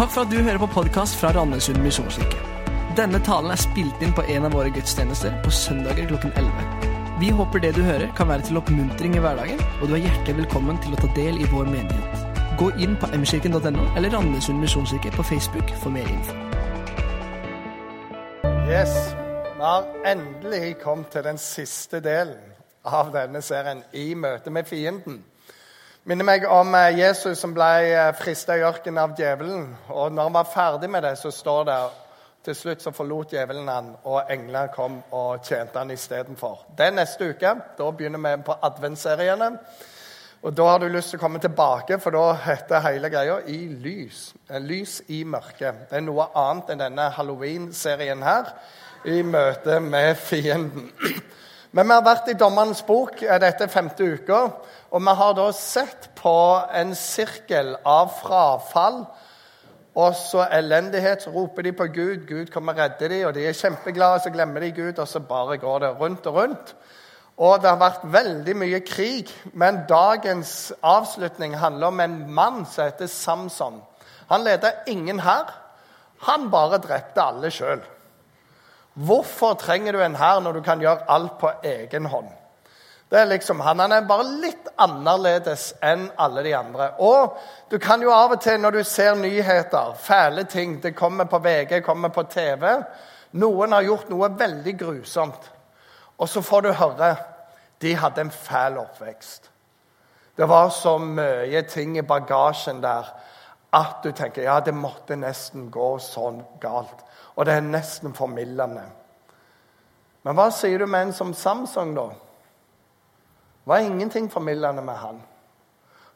Takk for at du hører på podkast fra Randesund misjonskirke. Denne talen er spilt inn på en av våre gudstjenester på søndager klokken 11. Vi håper det du hører, kan være til oppmuntring i hverdagen, og du er hjertelig velkommen til å ta del i vår menighet. Gå inn på mkirken.no eller Randesund misjonskirke på Facebook for mer info. Yes, Vi har endelig kommet til den siste delen av denne serien i møte med fienden. Minner meg om eh, Jesus som ble frista i ørkenen av djevelen. Og når han var ferdig med det, så står det til slutt så forlot djevelen han, og englene kom og tjente han istedenfor. Det er neste uke. Da begynner vi på adventsseriene. Og Da har du lyst til å komme tilbake, for da heter hele greia 'I lys'. Lys i mørket. Det er noe annet enn denne halloween-serien her, i møte med fienden. Men vi har vært i Dommerens bok dette femte uka, og vi har da sett på en sirkel av frafall og så elendighet. Så roper de på Gud, Gud kommer og redder dem, og de er kjempeglade, så glemmer de Gud, og så bare går det rundt og rundt. Og det har vært veldig mye krig, men dagens avslutning handler om en mann som heter Samson. Han leda ingen hær. Han bare drepte alle sjøl. Hvorfor trenger du en hær når du kan gjøre alt på egen hånd? Det er liksom, Han han er bare litt annerledes enn alle de andre. Og du kan jo av og til, når du ser nyheter, fæle ting Det kommer på VG, kommer på TV. Noen har gjort noe veldig grusomt. Og så får du høre de hadde en fæl oppvekst. Det var så mye ting i bagasjen der at du tenker ja, det måtte nesten gå sånn galt. Og det er nesten formildende. Men hva sier du med en som Samsung, da? Det var ingenting formildende med han.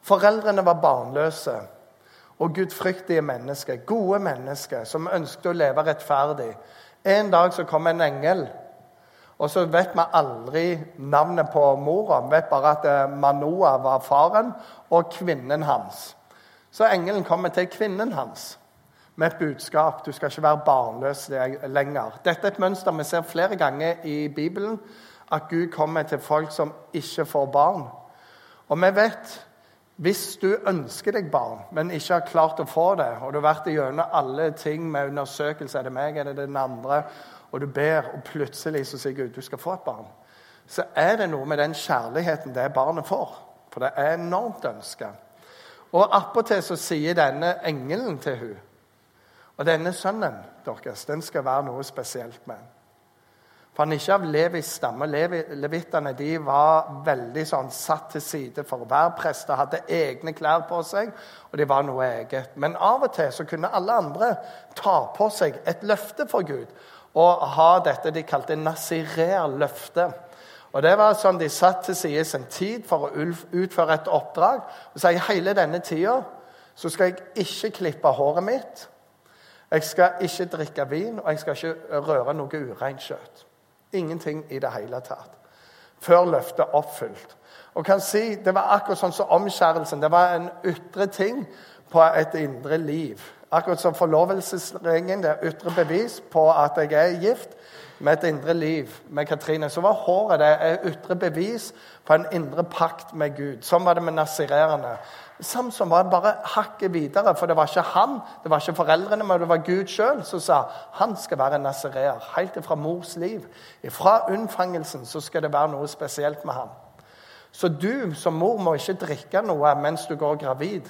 Foreldrene var barnløse og gudfryktige mennesker. Gode mennesker som ønsket å leve rettferdig. En dag så kom en engel, og så vet vi aldri navnet på mora. Vi vet bare at Manoa var faren, og kvinnen hans. Så engelen kommer til kvinnen hans med et budskap. Du skal ikke være barnløs lenger. Dette er et mønster vi ser flere ganger i Bibelen. At Gud kommer til folk som ikke får barn. Og vi vet hvis du ønsker deg barn, men ikke har klart å få det, og du har vært gjennom alle ting med undersøkelse, er det meg, er det den andre, og du ber, og plutselig så sier Gud du skal få et barn, så er det noe med den kjærligheten det barnet får. For det er enormt ønske. Og attpåtil så sier denne engelen til hun, og denne sønnen deres, den skal være noe spesielt med. For han ikke av Levis stamme. Levittene de var veldig sånn satt til side for hver prest. prester, hadde egne klær på seg, og de var noe eget. Men av og til så kunne alle andre ta på seg et løfte for Gud og ha dette de kalte nasirer-løftet. Og det var sånn De satt til side sin tid for å utføre et oppdrag. og sa, hele denne tida skal jeg ikke klippe håret mitt. Jeg skal ikke drikke vin, og jeg skal ikke røre noe ureint kjøtt. Ingenting i det hele tatt. Før løftet oppfylt. Og kan si, Det var akkurat sånn som omskjærelsen. Det var en ytre ting på et indre liv. Akkurat som forlovelsesringen. Det er ytre bevis på at jeg er gift med et indre liv med Katrine. Så var håret det et ytre bevis på en indre pakt med Gud. Sånn var det med nasirerende. Samson var bare hakket videre, for det var ikke han, det var ikke foreldrene, men det var Gud sjøl som sa han skal være nazireer. Helt fra mors liv. Fra unnfangelsen så skal det være noe spesielt med ham. Så du som mor må ikke drikke noe mens du går gravid,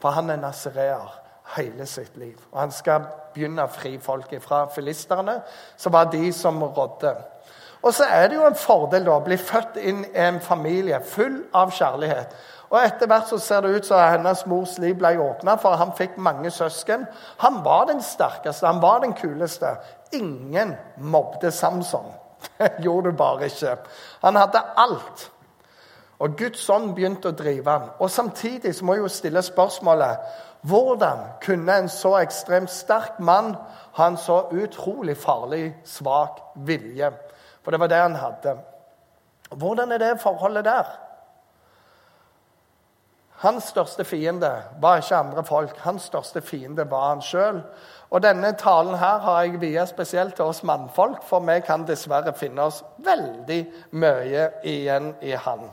for han er nazireer hele sitt liv. Og han skal begynne å fri folket fra filisterne, som var de som rådde. Og så er det jo en fordel da, å bli født inn i en familie full av kjærlighet. Og Etter hvert så ser det ut som hennes mors liv ble åpna, for han fikk mange søsken. Han var den sterkeste, han var den kuleste. Ingen mobbet Samson. Det gjorde du bare ikke. Han hadde alt. Og Guds ånd begynte å drive ham. Og Samtidig så må jeg jo stille spørsmålet hvordan kunne en så ekstremt sterk mann ha en så utrolig farlig, svak vilje? For det var det han hadde. Hvordan er det forholdet der? Hans største fiende var ikke andre folk. Hans største fiende var han sjøl. Og denne talen her har jeg via spesielt til oss mannfolk, for vi kan dessverre finne oss veldig mye igjen i han.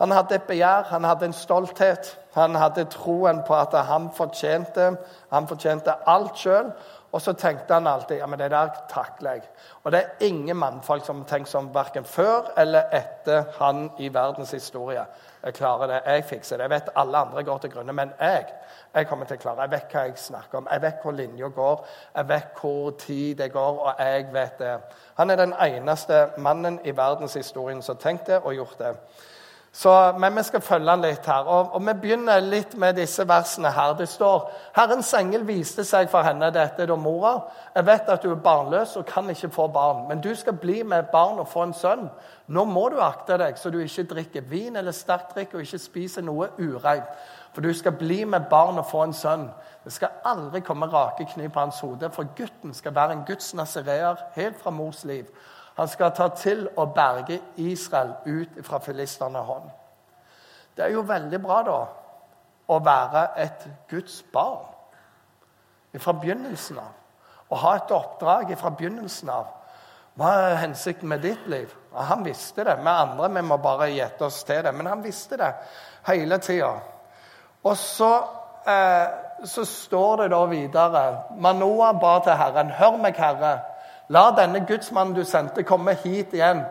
Han hadde et begjær, han hadde en stolthet. Han hadde troen på at han fortjente, han fortjente alt sjøl. Og så tenkte han alltid ja, men det der takler jeg. Og det er ingen mannfolk som tenker sånn verken før eller etter han i verdens historie. Jeg klarer det, jeg fikser det. Jeg vet alle andre går til grunne, men jeg jeg kommer til å klare. Jeg vet hva jeg snakker om. Jeg vet hvor linja går. Jeg vet hvor tid det går, og jeg vet det. Han er den eneste mannen i verdenshistorien som har tenkt det og gjort det. Så, men vi skal følge litt her. Og, og, Vi begynner litt med disse versene her. Det står Herrens engel viste seg for henne. Dette da mora. Jeg vet at du er barnløs og kan ikke få barn, men du skal bli med barn og få en sønn. Nå må du akte deg så du ikke drikker vin eller sterkt drikk og ikke spiser noe ureint. For du skal bli med barn og få en sønn. Det skal aldri komme rake kniv på hans hode, for gutten skal være en Guds nazireer helt fra mors liv. Han skal ta til å berge Israel ut fra filisternes hånd. Det er jo veldig bra, da, å være et Guds barn fra begynnelsen av. Å ha et oppdrag fra begynnelsen av. Hva er hensikten med ditt liv? Ja, han visste det. Vi andre vi må bare gjette oss til det. Men han visste det hele tida. Og så, eh, så står det da videre Manoa ba til Herren, hør meg, Herre. La denne gudsmannen du sendte, komme hit igjen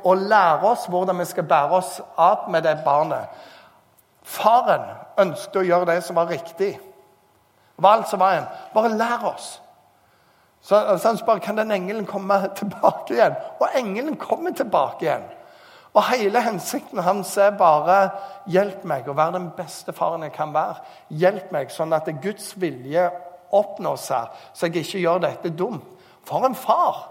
og lære oss hvordan vi skal bære oss av med det barnet. Faren ønsket å gjøre det som var riktig. Det var alt som var en. Bare lær oss. Så, så han spør kan den engelen komme tilbake igjen. Og engelen kommer tilbake igjen. Og hele hensikten hans er bare 'Hjelp meg å være den beste faren jeg kan være.' Hjelp meg sånn at Guds vilje oppnås her, så jeg ikke gjør dette dumt. For en far!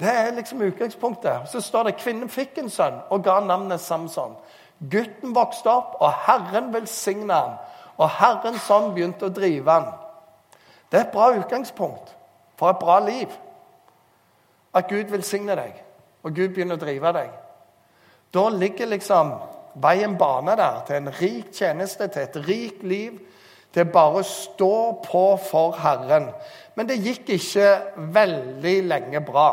Det er liksom utgangspunktet. Så står det kvinnen fikk en sønn og ga navnet Samson. Gutten vokste opp, og Herren velsigna ham. Og Herrens sånn begynte å drive ham. Det er et bra utgangspunkt for et bra liv. At Gud velsigner deg, og Gud begynner å drive deg. Da ligger liksom veien bane der til en rik tjeneste, til et rikt liv. Til bare å stå på for Herren. Men det gikk ikke veldig lenge bra.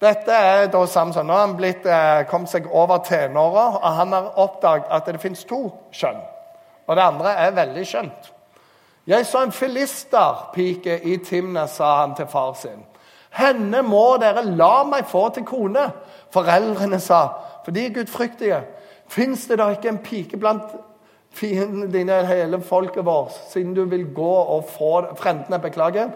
Dette er da Samson. Nå har han blitt, eh, kommet seg over tenåra, og han har oppdaget at det fins to kjønn. Og det andre er veldig skjønt. Jeg så en filisterpike i Timna, sa han til far sin. Henne må dere la meg få til kone. Foreldrene sa, for de er gudfryktige, fins det da ikke en pike blant fiendene er hele folket vårt, siden du vil gå og få frendene, beklager,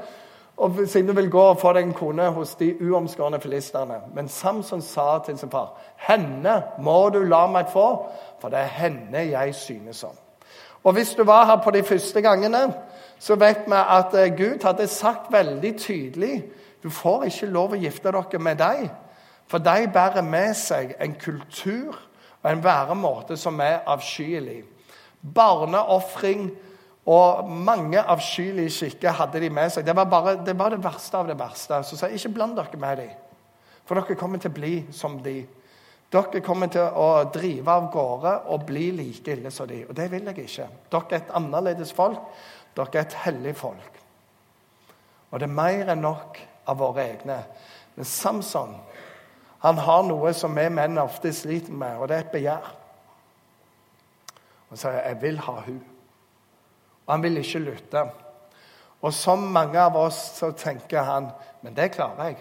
og siden du vil gå og få deg en kone hos de uomskårne filistene. Men Samson sa til sin far, 'Henne må du la meg få, for det er henne jeg synes om.' Og Hvis du var her på de første gangene, så vet vi at eh, Gud hadde sagt veldig tydelig du får ikke lov å gifte dere med dem. For de bærer med seg en kultur og en væremåte som er avskyelig. Barneofring og mange avskyelige skikker hadde de med seg. Det var, bare, det var, det verste av det verste. Så jeg ikke bland dere med dem, for dere kommer til å bli som de. Dere kommer til å drive av gårde og bli like ille som de. Og det vil jeg ikke. Dere er et annerledes folk. Dere er et hellig folk. Og det er mer enn nok av våre egne. Men Samson han har noe som vi menn ofte sliter med, og det er et begjær. Han sier 'jeg vil ha hun'. Og han vil ikke lytte. Og som mange av oss så tenker han 'men det klarer jeg'.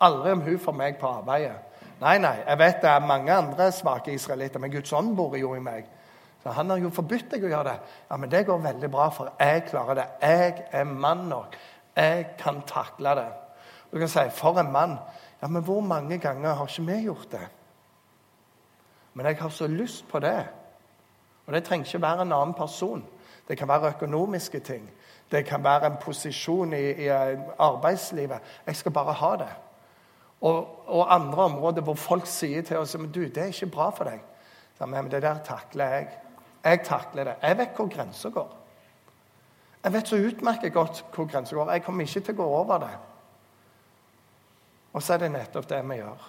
Aldri om hun får meg på arbeidet. Nei, nei, jeg vet det er mange andre svake israelitter, men Guds ånd bor jo i meg. Så Han har jo forbudt deg å gjøre det. Ja, Men det går veldig bra, for jeg klarer det. Jeg er mann nok. Jeg kan takle det. Du kan si 'for en mann'. Ja, men hvor mange ganger har ikke vi gjort det? Men jeg har så lyst på det. Og det trenger ikke være en annen person. Det kan være økonomiske ting. Det kan være en posisjon i, i arbeidslivet. Jeg skal bare ha det. Og, og, andre områder hvor folk sier til oss men du, det er ikke bra for deg. Så, men det der takler jeg. Jeg takler det. Jeg vet hvor grensa går. Jeg vet så utmerket godt hvor grensa går. Jeg kommer ikke til å gå over det. Og så er det nettopp det vi gjør.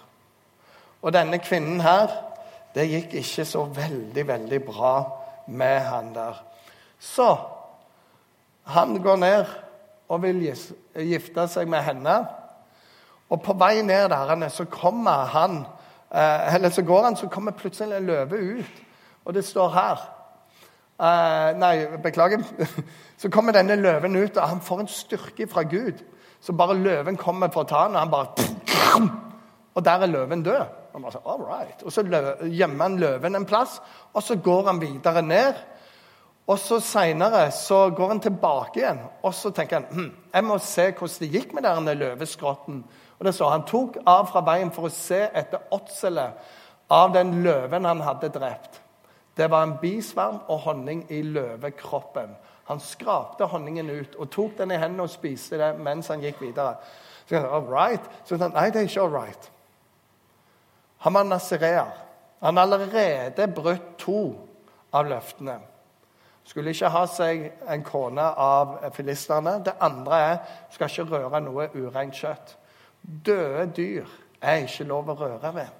Og denne kvinnen her, det gikk ikke så veldig, veldig bra med han der. Så han går ned og vil gifte seg med henne. Og på vei ned der så kommer han Eh, eller så går han, så kommer plutselig en løve ut. Og det står her eh, Nei, beklager. Så kommer denne løven ut, og han får en styrke fra Gud. Så bare løven kommer for å ta han, og han bare Og der er løven død. Og, så, All right. Og så gjemmer han løven en plass, og så går han videre ned. Og så Seinere går han tilbake igjen og så tenker han, hm, jeg må se hvordan det gikk med denne løveskrotten. Og det så Han tok av fra veien for å se etter åtselet av den løven han hadde drept. Det var en bisvarm og honning i løvekroppen. Han skrapte honningen ut og tok den i hendene og spiste det mens han gikk videre. Så jeg, all right. Så han, Nei, det er ikke all right. Han var nazireer. Han allerede brutt to av løftene. Skulle ikke ha seg en kone av filistene. Det andre er skal ikke røre noe ureint kjøtt. Døde dyr er ikke lov å røre ved.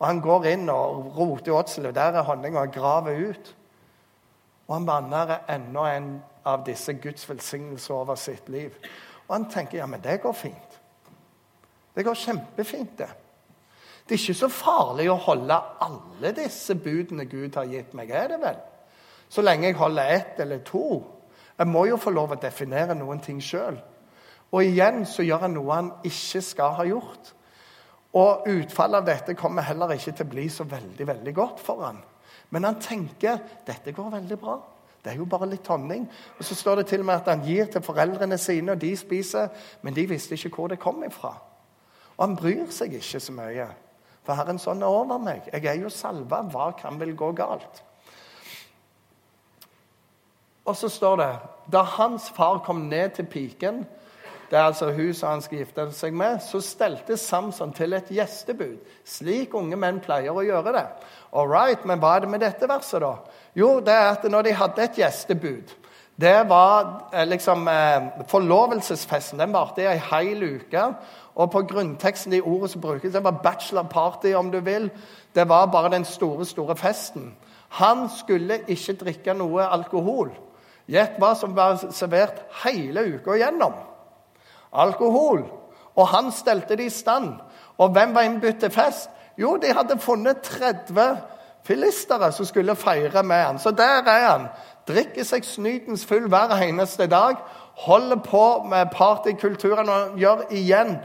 Og Han går inn og roter i åtselet. Der er honninga graver ut. Og han banner enda en av disse Guds velsignelser over sitt liv. Og han tenker ja, men det går fint. Det går kjempefint, det. Det er ikke så farlig å holde alle disse budene Gud har gitt meg, er det vel? Så lenge jeg holder ett eller to. Jeg må jo få lov å definere noen ting sjøl. Og igjen så gjør han noe han ikke skal ha gjort. Og utfallet av dette kommer heller ikke til å bli så veldig, veldig godt for han. Men han tenker dette går veldig bra. Det er jo bare litt honning. Og Så står det til og med at han gir til foreldrene sine, og de spiser. Men de visste ikke hvor det kom ifra. Og han bryr seg ikke så mye. For Herren sånn er over meg. Jeg er jo salva. Hva kan vel gå galt? Og så står det da hans far kom ned til piken, det er altså huset han skal gifte seg med, så stelte Samson til et gjestebud, slik unge menn pleier å gjøre det. All right, Men hva er det med dette verset, da? Jo, det er at når de hadde et gjestebud Det var eh, liksom eh, Forlovelsesfesten den varte i ei hel uke. Og på grunnteksten i ordet som brukes, det var bachelorparty, om du vil. Det var bare den store, store festen. Han skulle ikke drikke noe alkohol. Gjett hva som var servert hele uka igjennom alkohol. Og han stelte det i stand. Og hvem var innbudt til fest? Jo, de hadde funnet 30 filistere som skulle feire med han. Så der er han. Drikker seg snytens full hver eneste dag. Holder på med partykulturen og gjør igjen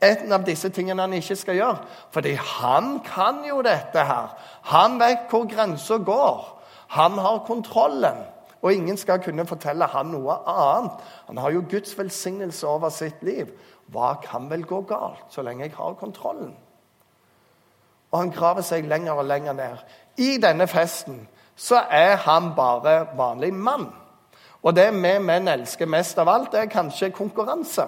en av disse tingene han ikke skal gjøre. Fordi han kan jo dette her. Han vet hvor grensa går. Han har kontrollen. Og ingen skal kunne fortelle han noe annet. Han har jo Guds velsignelse over sitt liv. Hva kan vel gå galt, så lenge jeg har kontrollen? Og han graver seg lenger og lenger ned. I denne festen så er han bare vanlig mann. Og det vi menn elsker mest av alt, er kanskje konkurranse.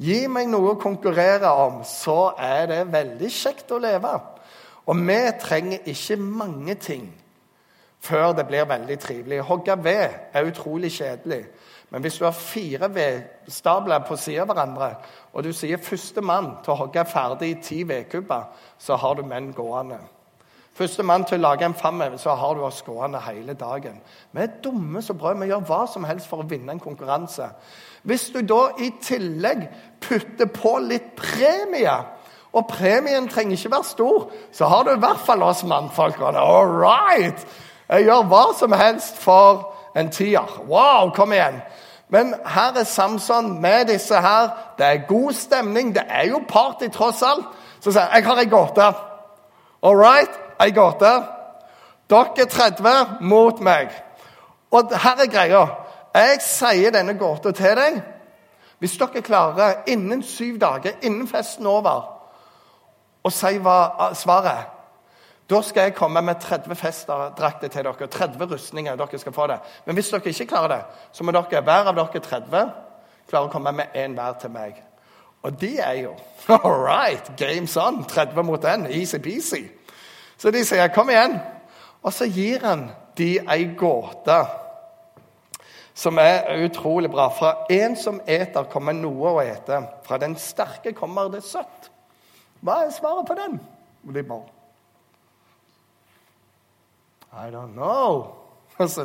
Gi meg noe å konkurrere om, så er det veldig kjekt å leve. Og vi trenger ikke mange ting før det blir veldig trivelig. Hogge ved er utrolig kjedelig. Men hvis du har fire vedstabler på siden av hverandre, og du sier førstemann til å hogge ferdig ti vedkubber, så har du menn gående. Førstemann til å lage en framhevelse, så har du oss gående hele dagen. Vi er dumme som brød. Vi gjør hva som helst for å vinne en konkurranse. Hvis du da i tillegg putter på litt premie og premien trenger ikke være stor, så har du i hvert fall oss mannfolkene. All right! Jeg gjør hva som helst for en tier. Wow, kom igjen! Men her er Samson med disse her. Det er god stemning. Det er jo party, tross alt. Så sier han jeg har ei gåte. All right, ei gate. Dere 30 mot meg. Og her er greia. Jeg sier denne gåta til deg. Hvis dere klarer innen syv dager, innen festen er over, å si hva svaret da skal jeg komme med 30 festdrakter til dere. 30 rustninger. dere skal få det. Men hvis dere ikke klarer det, så må dere, hver av dere 30 klare å komme med én hver til meg. Og de er jo All right, game's on. 30 mot 1. Easy-peasy. Så de sier 'kom igjen'. Og så gir han de ei gåte som er utrolig bra. Fra en som eter, kommer noe å ete. Fra den sterke kommer det søtt. Hva er svaret på den? Og de bare i don't know. Altså,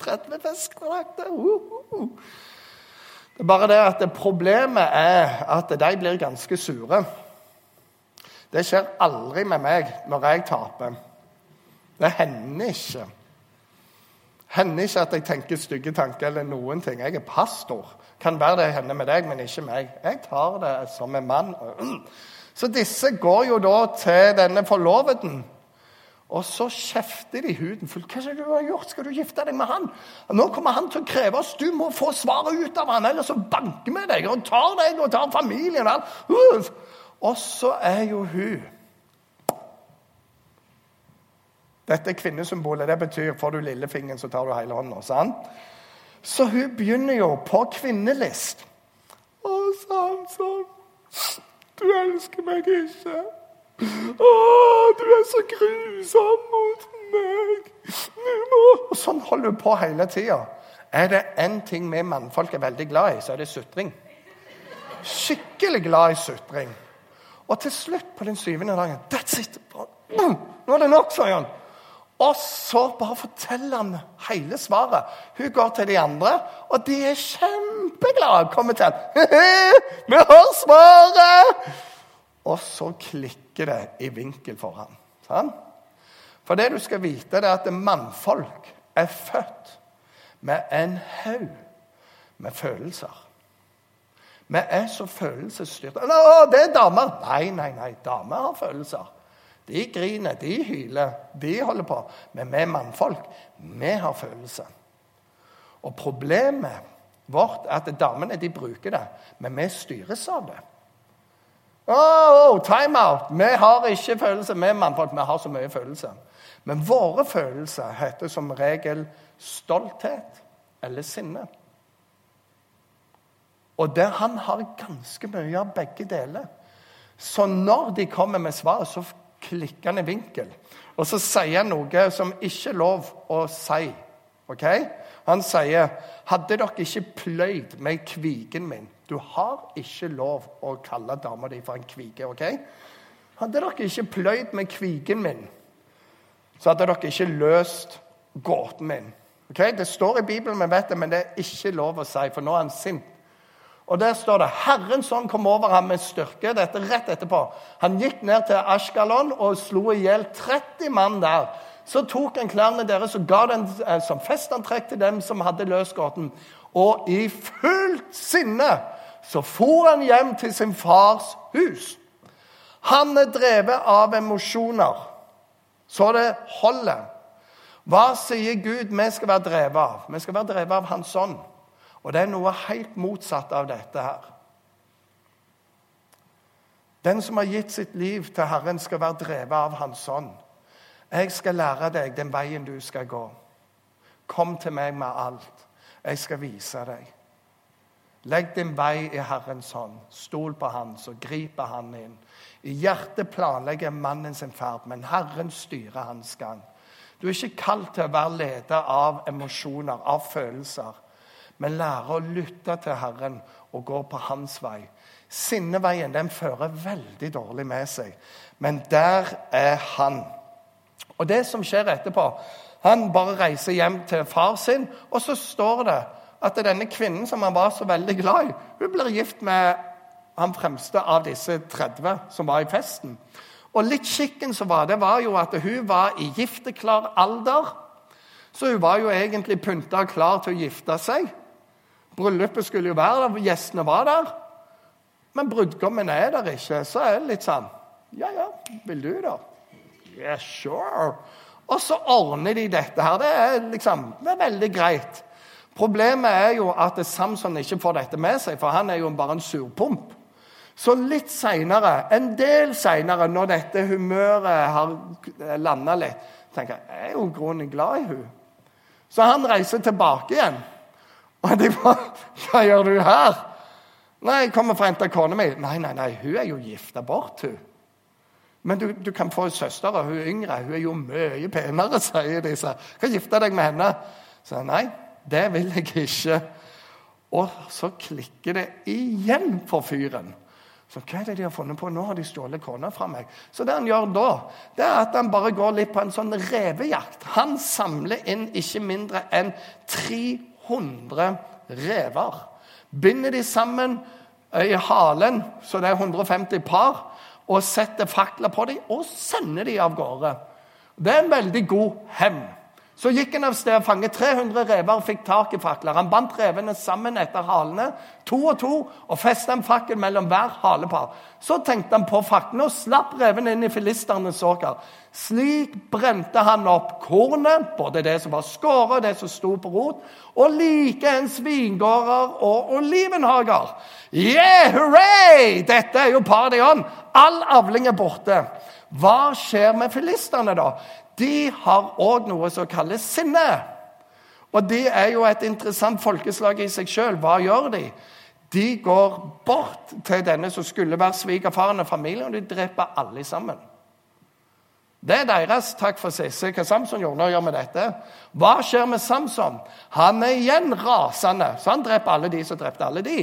30 fiskedrakter. Det er bare det at problemet er at de blir ganske sure. Det skjer aldri med meg når jeg taper. Det hender ikke. Hender ikke at jeg tenker stygge tanker eller noen ting. Jeg er pastor. Kan være det hender med deg, men ikke meg. Jeg tar det som en mann. Så disse går jo da til denne forloveden. Og så kjefter de huden full. 'Hva er det du har gjort? Skal du gifte deg med han?' Nå kommer han til å kreve oss. Du må få svaret ut av han, ellers så banker vi deg og tar deg og tar familien. Og så er jo hun Dette er kvinnesymbolet. Det betyr får du lillefingeren, så tar du hele hånda. sant? Så hun begynner jo på kvinnelist. Å, Samson, du elsker meg ikke. Å, du er så grusom mot meg. Og sånn holder hun på hele tida. Er det én ting vi mannfolk er veldig glad i, så er det sutring. Skikkelig glad i sutring. Og til slutt, på den syvende dagen That's it! Nå er det nok, sier han. Og så bare forteller han hele svaret. Hun går til de andre, og de er kjempeglade. Kommer til Vi har svaret! Og så klikker det i vinkel for ham. For det du skal vite, er at mannfolk er født med en haug med følelser. Vi er så følelsesstyrte. Det er damer! Nei, nei, nei. Damer har følelser. De griner, de hyler, de holder på. Men vi mannfolk, vi har følelser. Og problemet vårt er at damene de bruker det, men vi styres av det. Oh, oh, time out! Vi har ikke følelser, vi mannfolk. Vi har så mye følelser. Men våre følelser heter som regel stolthet eller sinne. Og der han har ganske mye av begge deler. Så når de kommer med svaret, så klikker han i vinkel. Og så sier han noe som ikke er lov å si. ok? Han sier, 'Hadde dere ikke pløyd med kvigen min' Du har ikke lov å kalle dama di for en kvige. ok? Hadde dere ikke pløyd med kvigen min, så hadde dere ikke løst gåten min. Ok? Det står i Bibelen, vi vet det, men det er ikke lov å si, for nå er han sint. Og Der står det Herrens ånd kom over ham med styrke. Dette rett etterpå. Han gikk ned til Ashkalon og slo i hjel 30 mann der. Så tok han klærne deres og ga den eh, som festantrekk til dem som hadde løsgåten. Og i fullt sinne så for han hjem til sin fars hus. Han er drevet av emosjoner, så det holder. Hva sier Gud vi skal være drevet av? Vi skal være drevet av Hans ånd. Og det er noe helt motsatt av dette her. Den som har gitt sitt liv til Herren, skal være drevet av Hans ånd. Jeg skal lære deg den veien du skal gå. Kom til meg med alt. Jeg skal vise deg. Legg din vei i Herrens hånd. Stol på Han, så griper Han inn. I hjertet planlegger mannen sin ferd, men Herren styrer hans gang. Du er ikke kalt til å være leder av emosjoner, av følelser men lærer å lytte til Herren og gå på hans vei. Sinneveien den fører veldig dårlig med seg, men der er han. Og det som skjer etterpå Han bare reiser hjem til far sin, og så står det at denne kvinnen som han var så veldig glad i, hun blir gift med han fremste av disse 30 som var i festen. Og litt skikken som var det, var jo at hun var i gifteklar alder. Så hun var jo egentlig pynta klar til å gifte seg. Bryllupet skulle jo være der, gjestene var der. Men brudgommen er der ikke. Så er det litt sånn Ja, ja, vil du, da? Yeah, sure. Og så ordner de dette her. Det er liksom, det er veldig greit. Problemet er jo at Samson ikke får dette med seg, for han er jo bare en surpomp. Så litt seinere, en del seinere, når dette humøret har landa litt, tenker jeg jeg er jo grunnen glad i hun. Så han reiser tilbake igjen. Og de bare 'Hva gjør du her?' 'Nei, jeg kommer for å hente kona mi.' 'Nei, nei, nei, hun er jo gifta bort, hun.' 'Men du, du kan få en søster, og hun er yngre. Hun er jo mye penere', sier de. Så kan gifte deg med henne. Så nei, det vil jeg ikke. Og så klikker det igjen for fyren. Så hva er det de har funnet på? Nå har de stjålet kona fra meg. Så det han gjør da, det er at han bare går litt på en sånn revejakt. Han samler inn ikke mindre enn 300 100 rever. Binder de sammen i halen, så det er 150 par. og setter fakler på dem og sender dem av gårde. Det er en veldig god hevn. Så gikk han av sted og fanget 300 rever og fikk tak i fakler. Han bandt revene sammen etter halene, to og to, og festet en fakkel mellom hver halepar. Så tenkte han på faklene og slapp revene inn i filisternes åker. Slik brente han opp kornet, både det som var skåret og det som sto på rot, og likeens vingårder og olivenhager. Yeah, hurray! Dette er jo paradion! All avling er borte. Hva skjer med filistene, da? De har òg noe som kalles sinne. Og det er jo et interessant folkeslag i seg sjøl. Hva gjør de? De går bort til denne som skulle være svigerfaren og familien, og de dreper alle sammen. Det er deres takk for seg. Se hva Samson gjorde. Nå gjør vi dette. Hva skjer med Samson? Han er igjen rasende, så han dreper alle de som drepte alle de.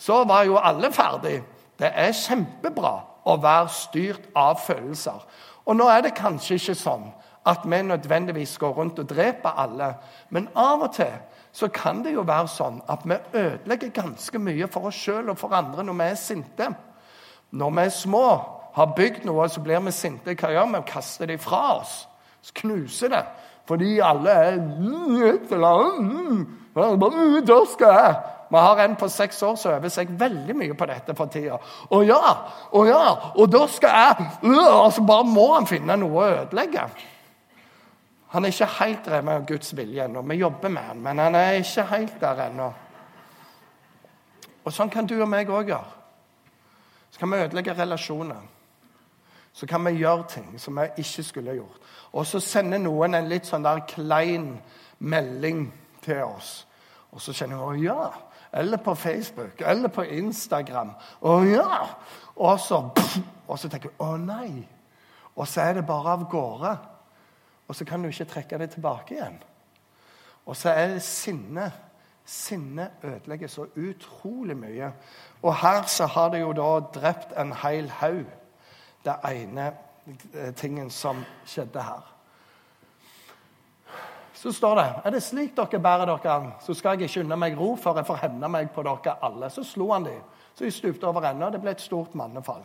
Så var jo alle ferdig. Det er kjempebra å være styrt av følelser. Og nå er det kanskje ikke sånn at vi nødvendigvis går rundt og dreper alle. Men av og til så kan det jo være sånn at vi ødelegger ganske mye for oss sjøl og for andre når vi er sinte. Når vi er små, har bygd noe, så blir vi sinte. Hva gjør vi? Kaster det fra oss. Så knuser det. Fordi alle er Da skal jeg vi har en på seks år som øver seg veldig mye på dette for tida. Å ja, å ja, og da skal jeg øh, altså Bare må han finne noe å ødelegge. Han er ikke helt drevet med Guds vilje ennå. Vi jobber med han, men han er ikke helt der ennå. Og sånn kan du og meg òg gjøre. Så kan vi ødelegge relasjoner. Så kan vi gjøre ting som vi ikke skulle gjort. Og så sender noen en litt sånn der klein melding til oss. Og så kjenner vi å ja, eller på Facebook, eller på Instagram. Å ja! Og så, og så tenker du å nei. Og så er det bare av gårde. Og så kan du ikke trekke det tilbake igjen. Og så er det sinne. Sinne ødelegger så utrolig mye. Og her så har det jo da drept en hel haug. Det ene tingen som skjedde her så står det er det slik dere bærer dere an, så skal jeg ikke unne meg ro før jeg får hevne meg på dere alle. Så slo han dem, så de stupte over ende, og det ble et stort mannefall.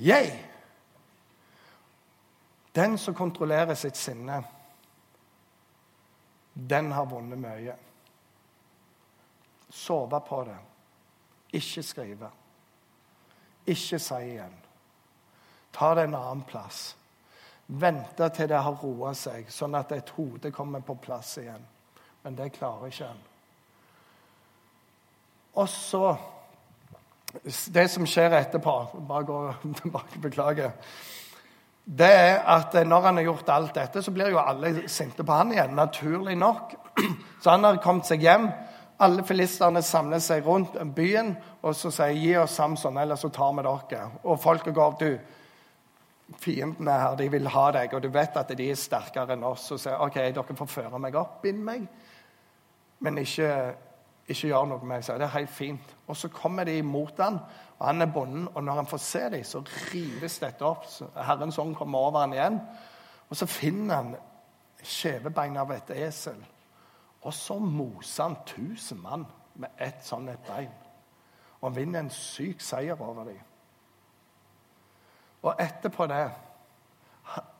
Jeg, den som kontrollerer sitt sinne, den har vunnet mye. Sove på det. Ikke skrive. Ikke si igjen. Ta det en annen plass. Vente til det har roa seg, sånn at et hode kommer på plass igjen. Men det klarer ikke en. Og så Det som skjer etterpå Bare gå tilbake, beklager. Det er at når han har gjort alt dette, så blir jo alle sinte på han igjen. Naturlig nok. Så han har kommet seg hjem. Alle filistene samler seg rundt byen og så sier 'Gi oss Samson, ellers så tar vi dere'. Og folket går du, fiendene her, de vil ha deg, og du vet at de er sterkere enn oss. Og sier ok, dere får føre meg opp, bind meg, men ikke, ikke gjør noe med meg. Det er helt fint. Og så kommer de imot han, og han er bonden, og når han får se dem, så rives dette opp. Så Herrens ånd kommer over han igjen, og så finner han kjevebein av et esel. Og så moser han tusen mann med ett sånn et bein. Og han vinner en syk seier over dem. Og etterpå det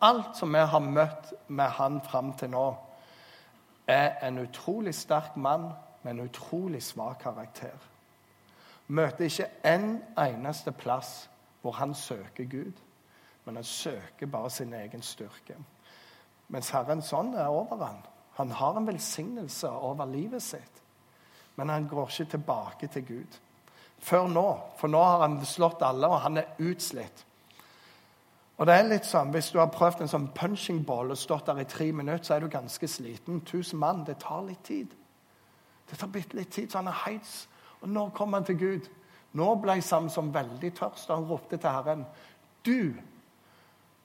Alt som vi har møtt med han fram til nå, er en utrolig sterk mann med en utrolig svak karakter. Møter ikke en eneste plass hvor han søker Gud, men han søker bare sin egen styrke. Mens Herrens ånd er over han. Han har en velsignelse over livet sitt, men han går ikke tilbake til Gud. Før nå, for nå har han slått alle, og han er utslitt. Og det er litt sånn, Hvis du har prøvd en sånn punching ball og stått der i tre minutter, så er du ganske sliten. Tusen mann, det tar litt tid. Det tar bitte litt tid, så han er heis. Og nå kom han til Gud. Nå ble Samson veldig tørst, og han ropte til Herren. Du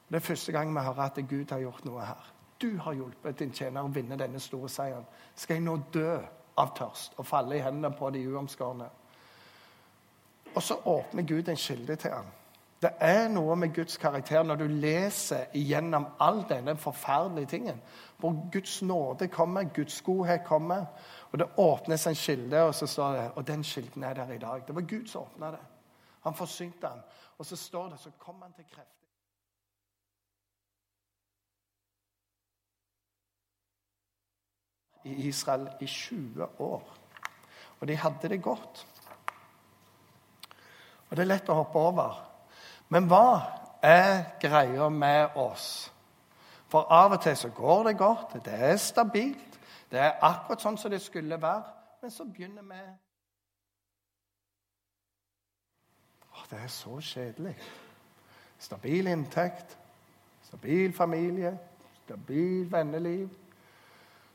Det er første gang vi hører at Gud har gjort noe her. Du har hjulpet din tjener å vinne denne store seieren. Skal jeg nå dø av tørst og falle i hendene på de uomskårne? Og så åpner Gud en kilde til ham. Det er noe med Guds karakter når du leser igjennom all denne forferdelige tingen. Hvor Guds nåde kommer, Guds godhet kommer. Og det åpnes en kilde, og så står det Og den kilden er der i dag. Det var Gud som åpna det. Han forsynte den. Og så står det, så kom han til krefter. I Israel i 20 år. Og de hadde det godt. Og det er lett å hoppe over. Men hva er greia med oss? For av og til så går det godt, det er stabilt, det er akkurat sånn som det skulle være. Men så begynner vi Åh, Det er så kjedelig. Stabil inntekt, stabil familie, stabil venneliv.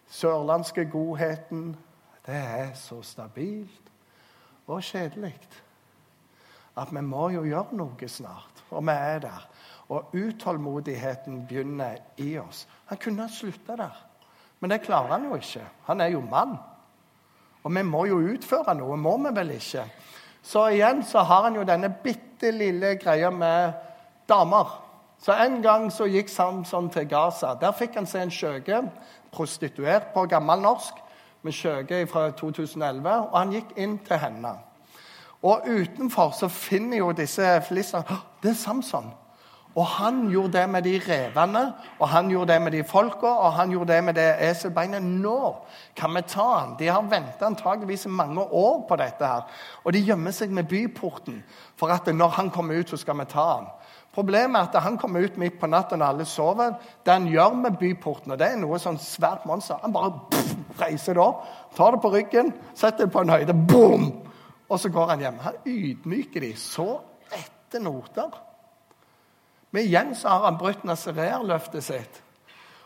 Sørlandske godheten. Det er så stabilt og kjedelig at vi må jo gjøre noe snart. Og vi er der. Og utålmodigheten begynner i oss. Han kunne ha slutta der, men det klarer han jo ikke. Han er jo mann. Og vi må jo utføre noe, må vi vel ikke? Så igjen så har han jo denne bitte lille greia med damer. Så En gang så gikk Samson til Gaza. Der fikk han seg en skjøge, prostituert på gammel norsk, med skjøge fra 2011, og han gikk inn til henne. Og utenfor så finner jo disse filistene Det er Samson. Og han gjorde det med de revene, og han gjorde det med de folka, og han gjorde det med det eselbeinet. Nå kan vi ta han. De har venta antageligvis mange år på dette. her. Og de gjemmer seg med byporten for at når han kommer ut, så skal vi ta han. Problemet er at han kommer ut midt på natta når alle sover. Det han gjør med byporten, og det er noe sånn svært monster Han bare pff, reiser det opp, tar det på ryggen, setter det på en høyde, boom! Og så går han hjem. Han ydmyker de så etter noter. Men igjen så har han brutt nasareerløftet sitt.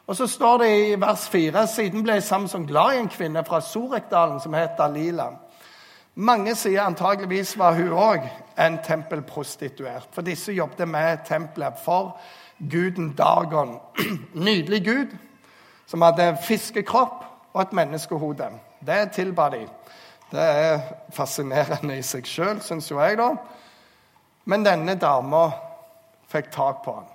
Og så står det i vers 4.: Siden ble Samson glad i en kvinne fra Sorekdalen som het Dalila. Mange sier antageligvis var hun òg en tempelprostituert. For disse jobbet med tempelet for guden Dagon. Nydelig gud som hadde fiskekropp og et menneskehode. Det tilba de. Det er fascinerende i seg sjøl, syns jo jeg, da. Men denne dama fikk tak på han.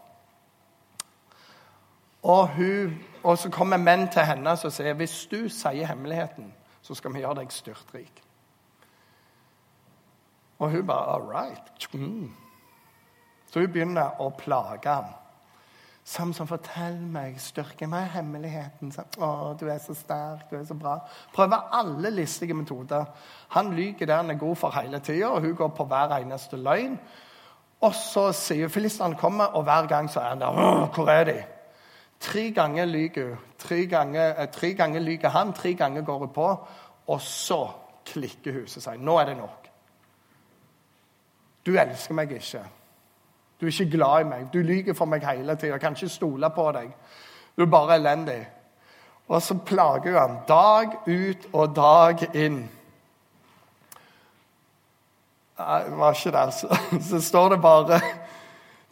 Og, hun, og så kommer menn til henne og sier hvis du sier hemmeligheten, så skal vi gjøre deg styrtrik. Og hun bare All right. Så hun begynner å plage ham. Samson, fortell meg, styrke meg hemmeligheten. Så, å, du er så sterk, du er så bra. Prøver alle listige metoder. Han lyver der han er god for hele tida, og hun går på hver eneste løgn. Og så sier filistene kommer, og hver gang så er han der. Hvor er de? Tre ganger lyver hun. Tre ganger, eh, tre ganger lyver han, tre ganger går hun på. Og så klikker huset seg. nå er det nok. Du elsker meg ikke. Du er ikke glad i meg. Du lyver for meg hele tida. Jeg kan ikke stole på deg. Du er bare elendig. Og så plager hun han dag ut og dag inn. Nei, det var ikke det, altså. Så står det bare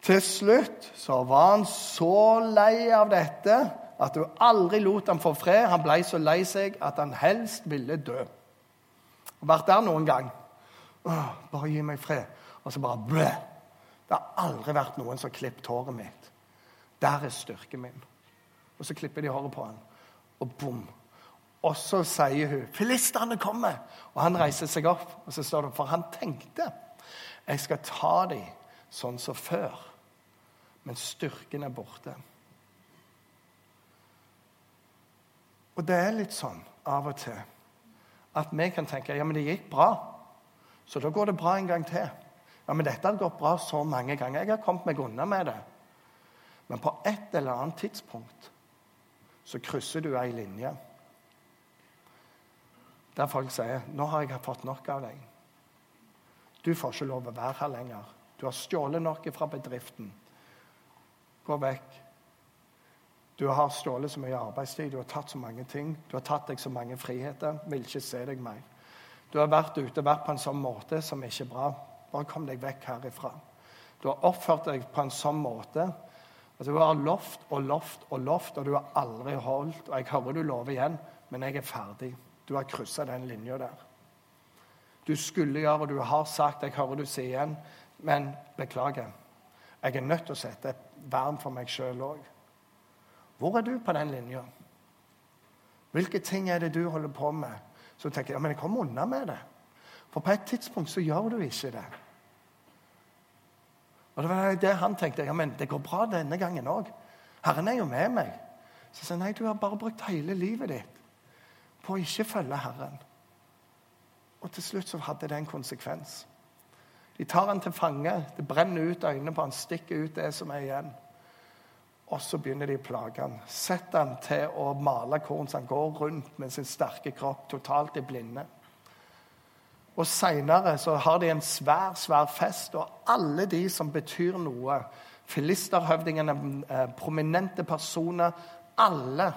Til slutt så var han så lei av dette at hun aldri lot ham få fred. Han ble så lei seg at han helst ville dø. Vært der noen gang. Åh, bare gi meg fred. Og så bare blæ. Det har aldri vært noen som har klippet håret mitt. Der er styrken min. Og så klipper de håret på han, og bom. Og så sier hun 'Filistene kommer!' Og han reiser seg opp, og så står det For han tenkte 'Jeg skal ta dem sånn som før', men styrken er borte. Og det er litt sånn av og til at vi kan tenke ja, men det gikk bra, så da går det bra en gang til. Ja, men dette har gått bra så mange ganger. Jeg har kommet meg unna med det. Men på et eller annet tidspunkt så krysser du ei linje der folk sier 'Nå har jeg fått nok av deg'. Du får ikke lov å være her lenger. Du har stjålet noe fra bedriften. Gå vekk. Du har stjålet så mye arbeidstid, du har tatt så mange ting. Du har tatt deg så mange friheter. Vil ikke se deg mer. Du har vært ute vært på en sånn måte som ikke er bra. Bare kom deg vekk herifra. Du har oppført deg på en sånn måte at du har lovt og lovt og lovt, og du har aldri holdt. Og jeg hører du lover igjen, men jeg er ferdig. Du har kryssa den linja der. Du skulle gjøre, og du har sagt, jeg hører du sier igjen, men beklager. Jeg er nødt til å sette et vern for meg sjøl òg. Hvor er du på den linja? Hvilke ting er det du holder på med? Så tenker jeg ja, men jeg kommer unna med det. For på et tidspunkt så gjør du ikke det. Og det var det han tenkte. ja, men Det går bra denne gangen òg. Herren er jo med meg. Så jeg sa nei, du har bare brukt hele livet ditt på å ikke følge Herren. Og til slutt så hadde det en konsekvens. De tar han til fange. Det brenner ut øynene på han, stikker ut det som er igjen. Og så begynner de å plage han. Setter han til å male korn så han går rundt med sin sterke kropp, totalt i blinde. Og Seinere har de en svær, svær fest, og alle de som betyr noe, filisterhøvdingene, eh, prominente personer, alle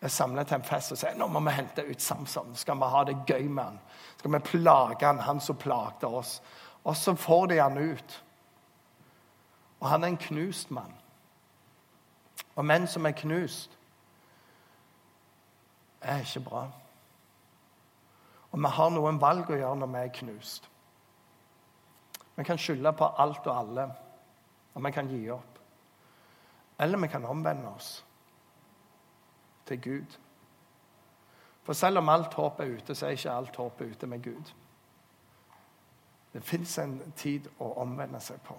er samlet til en fest og sier nå må vi hente ut Samson. Skal vi ha det gøy med han? Skal vi plage han, han som plagde oss? Og så får de han ut. Og han er en knust mann. Og menn som er knust, er ikke bra. Og vi har noen valg å gjøre når vi er knust. Vi kan skylde på alt og alle, og vi kan gi opp. Eller vi kan omvende oss til Gud. For selv om alt håp er ute, så er ikke alt håp ute med Gud. Det fins en tid å omvende seg på.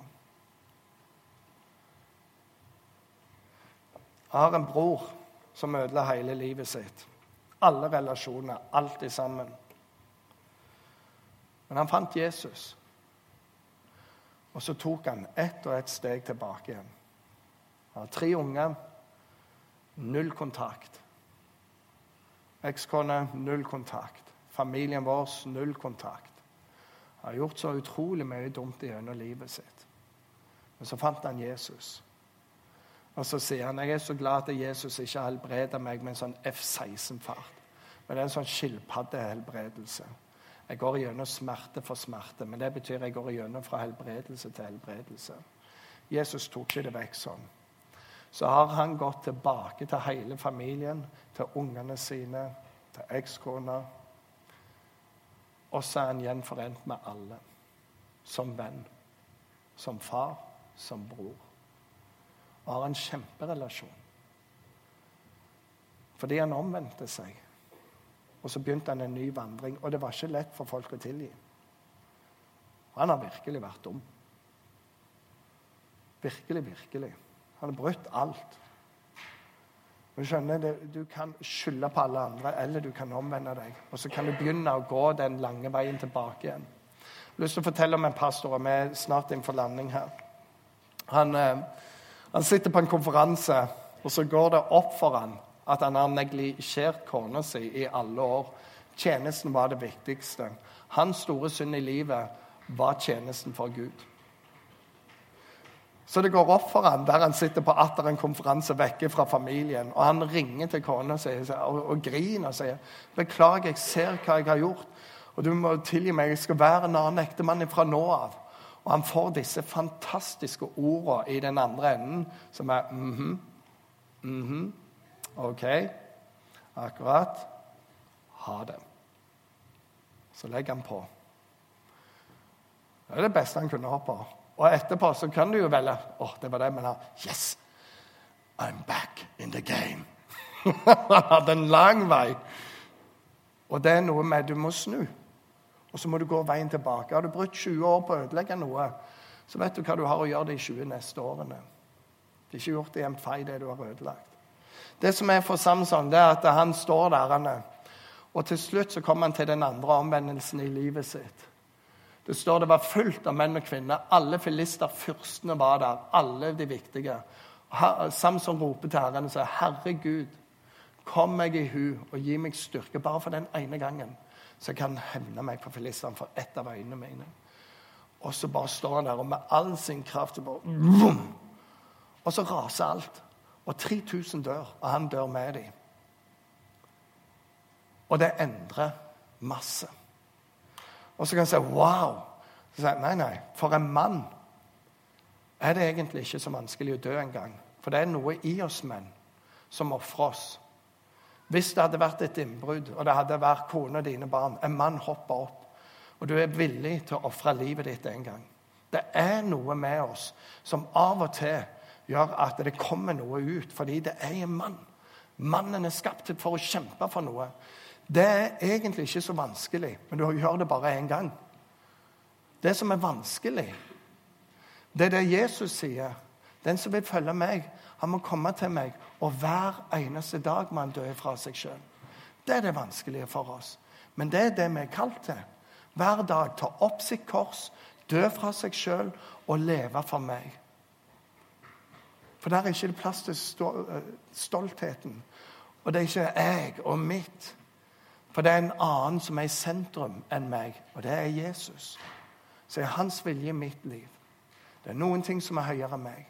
Jeg har en bror som ødela hele livet sitt. Alle relasjoner, alltid sammen. Men han fant Jesus. Og så tok han ett og ett steg tilbake igjen. Han har tre unger, null kontakt. Ekskone, null kontakt. Familien vår, null kontakt. Han har gjort så utrolig mye dumt gjennom livet sitt. Men så fant han Jesus. Og så sier han jeg er så glad at Jesus ikke helbreder meg med en sånn F-16-fart. Men det er en sånn skilpaddehelbredelse. Jeg går gjennom smerte for smerte, men det betyr jeg går gjennom fra helbredelse til helbredelse. Jesus tok ikke det vekk sånn. Så har han gått tilbake til hele familien, til ungene sine, til ekskona. Og så er han gjenforent med alle. Som venn, som far, som bror. Og har en kjemperelasjon. Fordi han omvendte seg. Og så begynte han en ny vandring, og det var ikke lett for folk å tilgi. Han har virkelig vært dum. Virkelig, virkelig. Han har brutt alt. Du skjønner, du kan skylde på alle andre, eller du kan omvende deg. Og så kan du begynne å gå den lange veien tilbake igjen. Jeg har lyst til å fortelle om en pastor, og vi er snart inn for landing her. Han, eh, han sitter på en konferanse, og så går det opp for han at han har neglisjert kona si i alle år. Tjenesten var det viktigste. Hans store synd i livet var tjenesten for Gud. Så det går opp for han der han sitter på atter en konferanse vekke fra familien. Og han ringer til kona si og, griner og sier 'Beklager, jeg ser hva jeg har gjort.' 'Og du må tilgi meg, jeg skal være en annen ektemann fra nå av.' Og han får disse fantastiske ordene i den andre enden, som er mhm, mhm, OK, akkurat. Ha det. Så legger han på. Det er det beste han kunne hoppe. Og etterpå så kan du jo velge Å, oh, det var det, men han Yes! I'm back in the game. han hadde en lang vei. Og det er noe med Du må snu. Og så må du gå veien tilbake. Har du brukt 20 år på å ødelegge noe, så vet du hva du har å gjøre de 20 neste årene. Det er ikke gjort i en fei, det du har ødelagt. Det som er for Samson, det er at han står der, han og til slutt så kommer han til den andre omvendelsen i livet sitt. Det står det var fullt av menn og kvinner. Alle filister, fyrstene, var der. Alle de viktige. Samson roper til Herren og sier, 'Herregud, kom meg i hu og gi meg styrke bare for den ene gangen.' Så jeg kan hevne meg på filistene for ett av øynene mine. Og så bare står han der og med all sin kraft bare, vroom, Og så raser alt. Og 3000 dør, og han dør med dem. Og det endrer masse. Og så kan en si wow. Så sier jeg, nei, nei. For en mann er det egentlig ikke så vanskelig å dø engang. For det er noe i oss menn som ofrer oss. Hvis det hadde vært et innbrudd, og det hadde vært kone og dine barn En mann hopper opp, og du er villig til å ofre livet ditt en gang. Det er noe med oss som av og til gjør at det kommer noe ut, fordi det er en mann. Mannen er skapt for å kjempe for noe. Det er egentlig ikke så vanskelig, men du gjør det bare én gang. Det som er vanskelig, Det er det Jesus sier. Den som vil følge meg, han må komme til meg, og hver eneste dag må han dø fra seg sjøl. Det er det vanskelige for oss. Men det er det vi er kalt til. Hver dag ta opp sitt kors, dø fra seg sjøl og leve for meg. For der er ikke plass til stoltheten. Og det er ikke jeg og mitt. For det er en annen som er i sentrum enn meg, og det er Jesus. Så er hans vilje mitt liv. Det er noen ting som er høyere enn meg,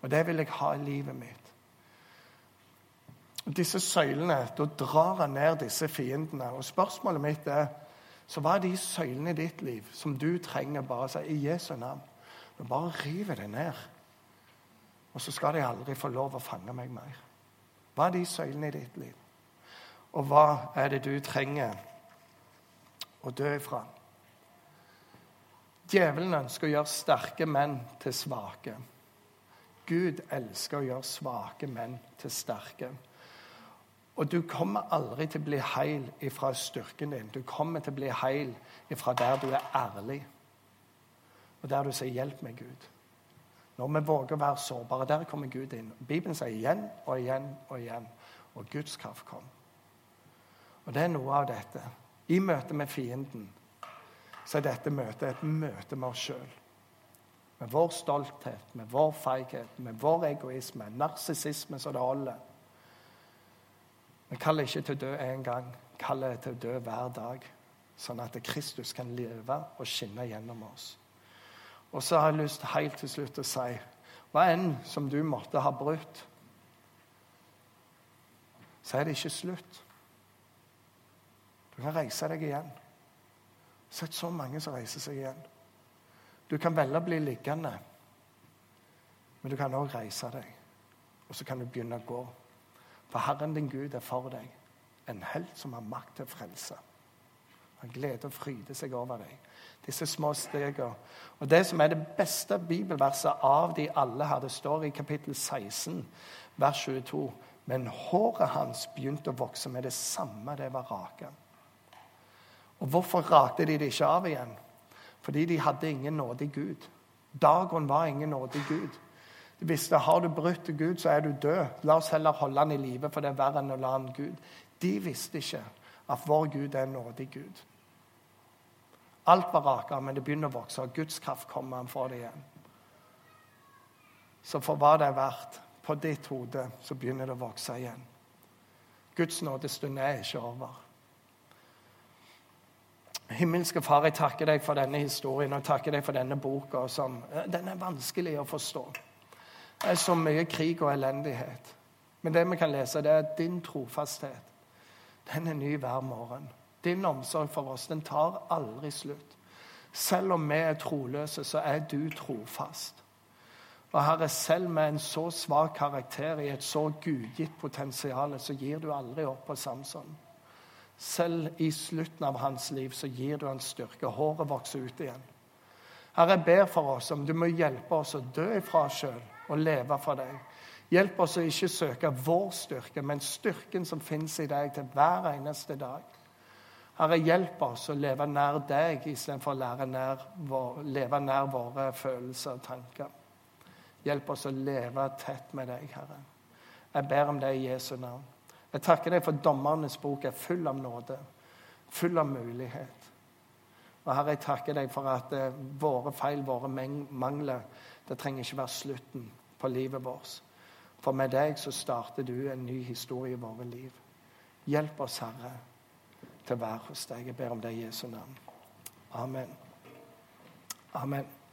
og det vil jeg ha i livet mitt. Disse søylene, Da drar han ned disse fiendene. Og spørsmålet mitt er så hva er de søylene i ditt liv som du trenger bare å si i Jesu navn? Du bare river det ned. Og så skal de aldri få lov å fange meg mer. Hva er de søylene i ditt liv? Og hva er det du trenger å dø ifra? Djevelen ønsker å gjøre sterke menn til svake. Gud elsker å gjøre svake menn til sterke. Og du kommer aldri til å bli heil ifra styrken din. Du kommer til å bli heil ifra der du er ærlig, og der du sier 'hjelp meg, Gud'. Når vi våger å være sårbare, der kommer Gud inn. Bibelen sier igjen og igjen og igjen. Og Guds kraft kom. Og det er noe av dette. I møte med fienden så er dette møtet et møte med oss sjøl. Med vår stolthet, med vår feighet, med vår egoisme, narsissisme så det holder. Vi kaller ikke til å dø én gang, vi kaller til å dø hver dag. Sånn at Kristus kan leve og skinne gjennom oss. Og så har jeg lyst helt til slutt å si hva enn som du måtte ha brutt, så er det ikke slutt. Du kan reise deg igjen. Jeg har sett så mange som reiser seg igjen. Du kan velge å bli liggende, men du kan òg reise deg. Og så kan du begynne å gå. For Herren din Gud er for deg, en helt som har makt til å frelse. Han gleder og fryder seg over deg. Disse små stegene. Og det som er det beste bibelverset av de alle her, det står i kapittel 16, vers 22. Men håret hans begynte å vokse med det samme det var rake. Og hvorfor rakte de det ikke av igjen? Fordi de hadde ingen nådig Gud. Dagon var ingen nådig Gud. De visste har du brutt Gud, så er du død. La oss heller holde han i live, for det er verre enn å la han Gud. De visste ikke at vår Gud er en nådig Gud. Alt var raka, men det begynner å vokse, og Guds kraft kommer han for det igjen. Så for hva det er verdt, på ditt hode, så begynner det å vokse igjen. Guds nådestund er ikke over. Himmelske Far, jeg takker deg for denne historien og jeg takker deg for denne boka. Som, den er vanskelig å forstå. Det er så mye krig og elendighet. Men det vi kan lese, det er din trofasthet den er ny hver morgen. Din omsorg for oss den tar aldri slutt. Selv om vi er troløse, så er du trofast. Og Herre, selv med en så svak karakter i et så gudgitt potensial, så gir du aldri opp på Samson. Selv i slutten av hans liv så gir du han styrke. Håret vokser ut igjen. Herre, jeg ber for oss om du må hjelpe oss å dø ifra oss sjøl og leve for deg. Hjelp oss å ikke søke vår styrke, men styrken som finnes i deg til hver eneste dag. Herre, hjelp oss å leve nær deg istedenfor å nær leve nær våre følelser og tanker. Hjelp oss å leve tett med deg, Herre. Jeg ber om det i Jesu navn. Jeg takker deg for dommernes bok er full av nåde, full av mulighet. Og Herre, jeg takker deg for at eh, våre feil, våre mangler, det trenger ikke være slutten på livet vårt. For med deg så starter du en ny historie i våre liv. Hjelp oss, Herre, til å være hos deg. Jeg ber om det i Jesu navn. Amen. Amen.